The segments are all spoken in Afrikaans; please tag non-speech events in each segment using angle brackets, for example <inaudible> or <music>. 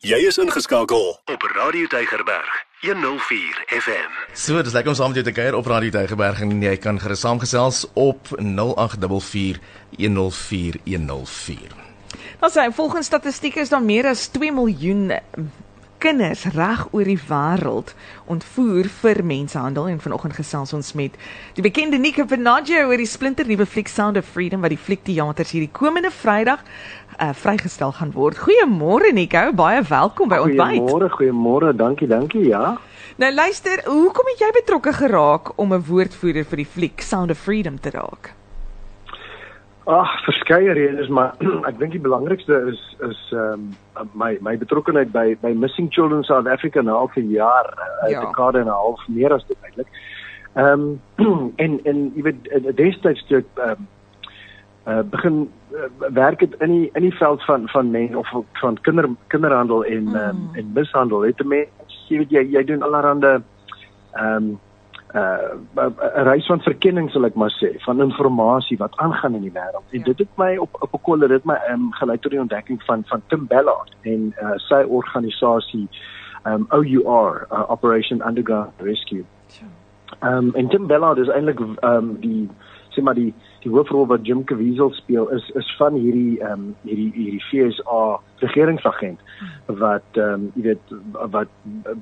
Jy is ingeskakel op Radio Deigerberg 104 FM. So, dis lekker om saam met jou te kuier op Radio Deigerberg en jy kan gerus saamgesels op 0844 104104. Dan sê volgens statistieke is daar meer as 2 miljoen kinders reg oor die wêreld ontvoer vir mensenhandel en vanoggend gesels ons met die bekende Nika Benaggio oor die splinternuwe fliek Sound of Freedom wat die fliekteaters hierdie komende Vrydag uh, vrygestel gaan word. Goeiemôre Nico, baie welkom by ontbyt. Goeiemôre, goeiemôre, dankie, dankie, ja. Nou luister, hoekom het jy betrokke geraak om 'n woordvoerder vir die fliek Sound of Freedom te raak? Ag, verskeie redes, maar <clears throat> ek dink die belangrikste is is ehm um, my my betrokkeheid by by Missing Children South Africa nou al vir jaar, uit ja. 'n dekade en 'n half meer as dit eintlik. Ehm um, <clears throat> en en jy weet destyds toe ehm um, uh, begin uh, werk het in die in die veld van van men of van kinder kinderhandel en mm. um, en mishandel. Het mense jy weet jy jy doen allerlei ehm um, uh 'n reis van verkenning sal ek maar sê van inligting wat aangaan in die wêreld. En ja. dit het my op op 'n kolle dit my um, gelei tot die ontdekking van van Tim Ballard en uh, sy organisasie um OUR uh, Operation Underground Rescue. Ehm um, en Tim Ballard is eintlik ehm um, die sê maar die die hoofrol wat Jim Caviezel speel is is van hierdie ehm um, hierdie hierdie FSA regeringsagent wat ehm um, jy weet wat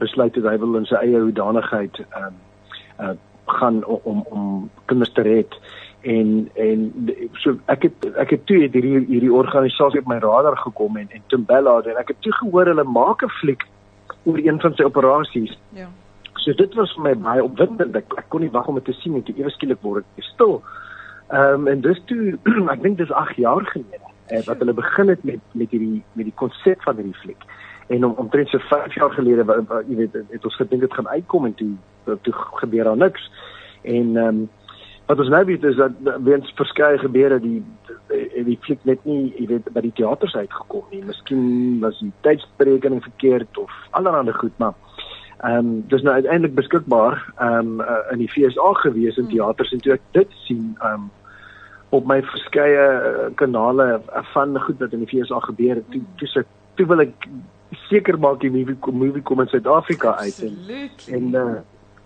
besluit het hy wil in sy eie hoedanigheid ehm um, uh, gaan om om kinders te red en en so ek het ek het toe hierdie hierdie organisasie op my radar gekom en en Timbella en ek het toe gehoor hulle maak 'n fliek oor een van sy operasies. Ja. So dit was vir my baie opwindend. Ek, ek kon nie wag om dit te sien en toe ewe skielik word ek stil. Ehm um, en dis toe <clears throat> ek dink dis 8 jaar gelede eh, wat hulle begin het met met hierdie met die konsep van hierdie fliek. En om omtrent so 5 jaar gelede jy weet het ons gedink dit gaan uitkom en toe toe gebeur daar niks. En ehm um, wat ons nou weet is dat weens verskeie gebeure die die, die fliek net nie jy weet by die teaters uitgekom nie. Miskien was die tydsberekening verkeerd of allerlei goed maar ehm um, dis nou uiteindelik beskikbaar ehm um, uh, in die FSA gewees in teaters en toe ek dit sien ehm um, op my verskeie uh, kanale van goed wat in die FSA gebeur het. Toe toe se toe wil ek seker maak die movie movie kom in Suid-Afrika uit en en uh,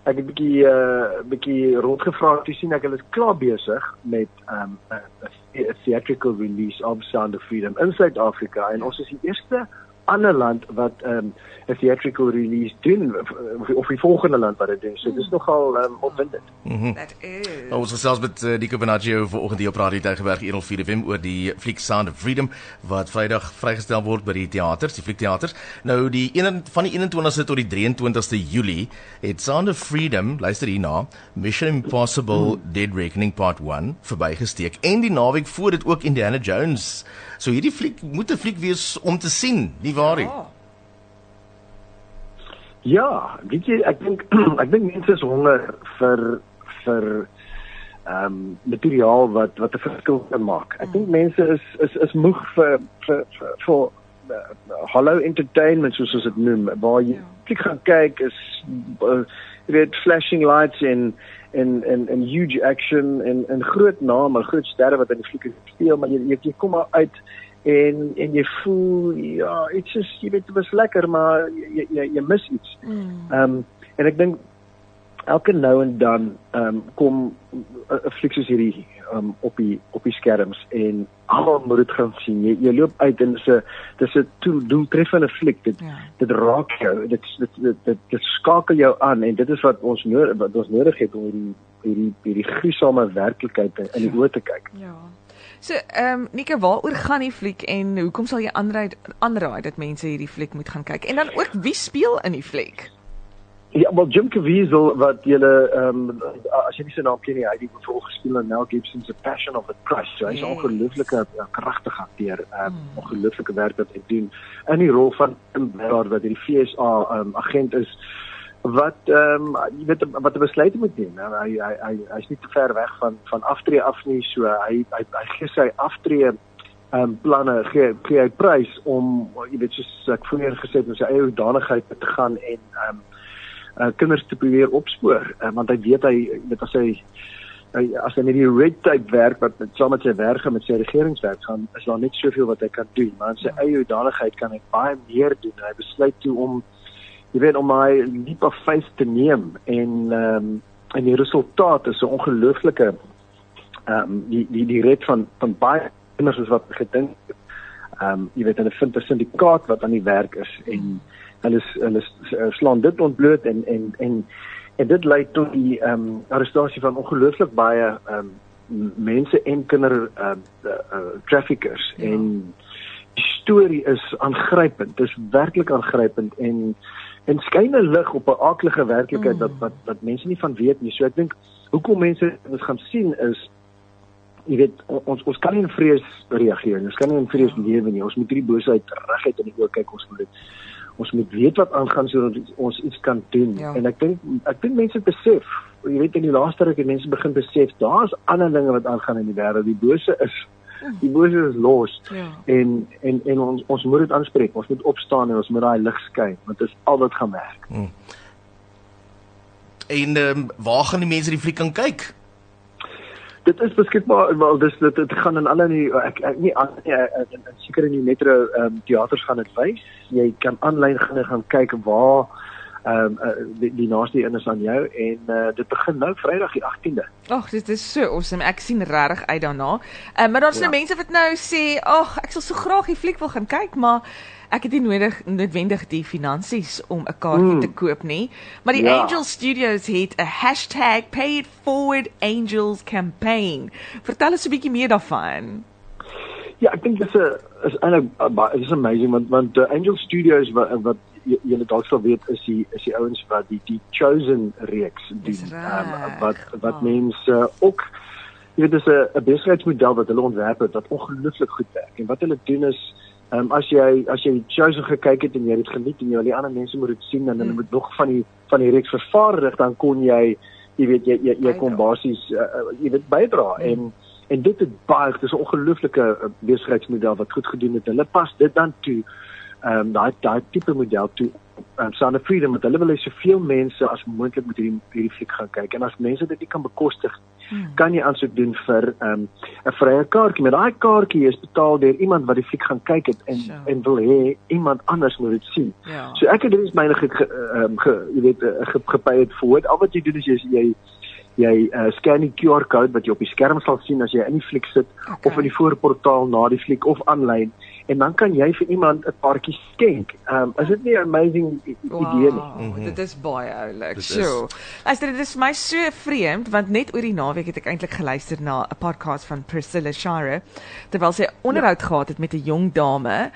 ek het 'n bietjie 'n uh, bietjie rondgevra te sien ek hulle is klaar besig met 'n um, 'n theatrical release of Sound of Freedom in Suid-Afrika. En ons is die eerste ander land wat um, 'n theatrical release doen of die volgende land wat dit doen. So dis nogal um, opwindend. Mhm. That is. Nou, ons gesels met uh, Nico Benaggio vanoggend hier op Radio Tygerberg 104 FM oor die fliek Sound of Freedom wat Vrydag vrygestel word by die teaters, die fliekteaters. Nou die een van die 21ste tot die 23ste Julie het Sound of Freedom, luister hierna, Mission Impossible mm. Dead Reckoning Part 1 verbygesteek en die naweek voor dit ook Indiana Jones. So hierdie fliek moet 'n fliek wees om te sien, nie waar nie? Ja. Ja, weet jy, ek dink <clears throat> ek dink mense is honger vir vir ehm um, materiaal wat wat 'n verskil kan maak. Ek dink mense is is is moeg vir vir vir, vir uh, hollow entertainment soos ons dit noem, waar jy ja. gaan kyk is uh, jy weet flashing lights en en en en huge action en en groot name, groot sterre wat in die fliek speel, maar jy jy kom maar uit en en jy voel ja, iets is jy weet dit was lekker maar jy jy jy mis iets. Mm. Ehm um, en ek dink elke nou en dan ehm um, kom 'n fliek soos hierdie um, op die op die skerms en almal moet dit gaan sien. Jy jy loop uit en dis 'n dis 'n doeltreffende fliek. Dit ja. dit raak jou. Dit dit dit, dit dit skakel jou aan en dit is wat ons nodig wat ons nodig het om hierdie hierdie hierdie gruisame werklikheid in die ja. oë te kyk. Ja. So, ehm um, Nika, waaroor gaan die fliek en hoekom sal jy aanraai aanraai dat mense hierdie fliek moet gaan kyk? En dan ook wie speel in die fliek? Ja, wel Jim Caviezel wat julle ehm um, as jy nie sy naam ken nie, hy het die vorige gespeel in Mel Gibson se Passion of the Christ. So, hy is 'n yes. ongelooflike uh, kragtige akteur, 'n um, ehm, hmm. ongelooflike werk wat hy doen in die rol van 'n wat in die FSA ehm um, agent is wat ehm um, jy weet wat 'n besluit moet neem. Nou, hy hy hy hy's nie te ver weg van van aftree af nie, so hy hy hy gee sy aftree ehm um, planne gee gee hy prys om jy weet soos ek vroeër gesê het, om sy eie hoedanigheid te gaan en ehm um, uh, kinders te probeer opspoor, uh, want hy weet hy weet as hy as hy met die red tape werk wat met saam met sy werk met sy regeringswerk gaan, is daar net soveel wat hy kan doen, maar in sy eie hoedanigheid kan hy baie meer doen. Hy besluit toe om jy weet om my leap of faith te neem en ehm um, en die resultaat is 'n ongelooflike ehm um, die die die red van van baie kinders is wat gedink ehm um, jy weet hulle vind 'n syndikaat wat aan die werk is en hulle hulle slaan dit ontbloot en en en en dit lei tot die ehm um, arrestasie van ongelooflik baie ehm um, mense en kinder ehm uh, uh, traffickers ja. en die storie is aangrypend. Dit is werklik aangrypend en en skyn 'n lig op 'n aardige werklikheid mm. wat wat wat mense nie van weet nie. So ek dink hoekom mense dit gaan sien is jy weet ons ons kan nie in vrees reageer nie. Ons kan nie in vrees ja. lewe nie. Ons moet hierdie boosheid reguit in die oë kyk. Ons moet dit ons moet weet wat aangaan sodat ons iets kan doen. Ja. En ek dink ek dink mense besef, jy weet in die laaste ruk het mense begin besef daar's ander dinge wat aangaan in die wêreld. Die bose is die bose is los. Ja. En en en ons ons moet dit aanspreek. Ons moet opstaan en ons moet daai lig skyn want dit is al wat gaan werk. Hmm. En um, waar gaan die mense die fliek kan kyk? Dit is beskikbaar wel dis dit, dit gaan in alle nie ek, ek nie aan nie seker in die metro ehm um, teaters gaan dit wys. Jy kan aanlyn gaan gaan kyk waar ehm um, uh, die, die naaste een is aan jou en uh, dit begin nou Vrydag die 18de. Ag, dit is so awesome. Ek sien regtig uit daarna. Ehm uh, maar daar's ja. nou mense wat nou sê, "Ag, ek sal so graag die fliek wil gaan kyk, maar ek het nie nodig noodwendig die finansies om 'n kaartjie mm. te koop nie." Maar die ja. Angel Studios het 'n #PayItForwardAngels campaign. Vertel ons 'n bietjie meer daarvan. Ja, ek dink dit is 'n is eintlik is amazing want want uh, Angel Studios wat wat julle dalk sal weet is die is die ouens wat die die chosen reeks doen um, wat wat oh. mense uh, ook jy weet dis 'n besigheidsmodel wat hulle ontwerp het wat ongelooflik goed werk en wat hulle doen is um, as jy as jy chosen gekyk het en jy het geniet en jy wil die ander mense moet dit sien dan hulle mm. moet nog van die van die reeks vervaardig dan kon jy jy weet jy jy, jy kon basies uh, jy weet bydra mm. en en dit het baie dis 'n ongelooflike besigheidsmodel wat goed gedoen het hulle pas dit dan toe ehm um, daai daai tipe model toe um, Sound of Freedom met hulle wil hê soveel mense as moontlik moet hierdie hierdie fliek gaan kyk en as mense dit nie kan bekostig hmm. kan jy aansoek doen vir ehm, 'n um, vrye kaartjie met daai kaartjie is betaal deur iemand wat die fliek gaan kyk het en sure. en wil hê iemand anders moet dit sien. Ja. So ek het dit is myne ge, um, ge jy weet uh, ge, gepay het voor al wat jy doen is jy jy jy uh, scan die QR code wat jy op die skerm sal sien as jy in die fliek sit okay. of in die voorportaal na die fliek of aanlyn en dan kan jy vir iemand 'n paartjie skenk. Ehm um, is dit nie 'n amazing idee wow, nie? Mm -hmm. Dit is baie oulik. So. Luister, dit is vir my so vreemd want net oor die naweek het ek eintlik geluister na 'n podcast van Priscilla Shire terwyl sy onderhoud ja. gehad het met 'n jong dame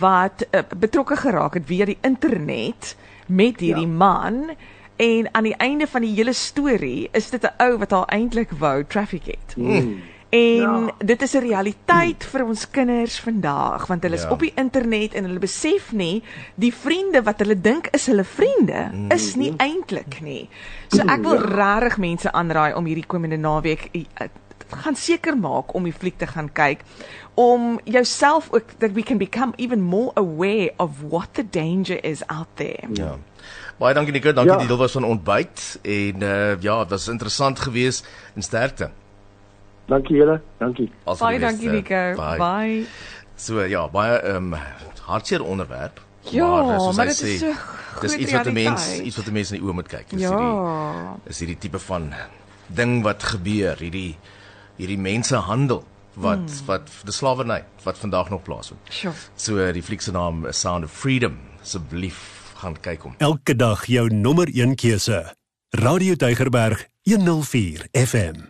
wat uh, betrokke geraak het via die internet met hierdie ja. man en aan die einde van die hele storie is dit 'n ou wat haar eintlik wou traffic het. Mm. En ja. dit is 'n realiteit vir ons kinders vandag want hulle is ja. op die internet en hulle besef nie die vriende wat hulle dink is hulle vriende mm. is nie eintlik nie. So ek wil ja. regtig mense aanraai om hierdie komende naweek eh, gaan seker maak om die fliek te gaan kyk om jouself ook that we can become even more aware of what the danger is out there. Ja. Baie dankie Nico, dankie ja. die deel was van ontbyt en uh, ja, dit was interessant geweest en sterkte. Dankie julle. Dankie. Baie dankie Nico. Bye. Bye. So ja, baie ehm um, hartseer onderwerp. Ja, maar, maar dit is so Dis iets wat die mens iets wat die mense in die oë moet kyk. Dis ja. hierdie is hierdie tipe van ding wat gebeur, hierdie hierdie mensehandel wat hmm. wat die slawerny wat vandag nog plaasvind. Sure. So die fliek se naam is Sound of Freedom. Asseblief gaan kyk hom. Elke dag jou nommer 1 keuse. Radio Deugerberg 104 FM.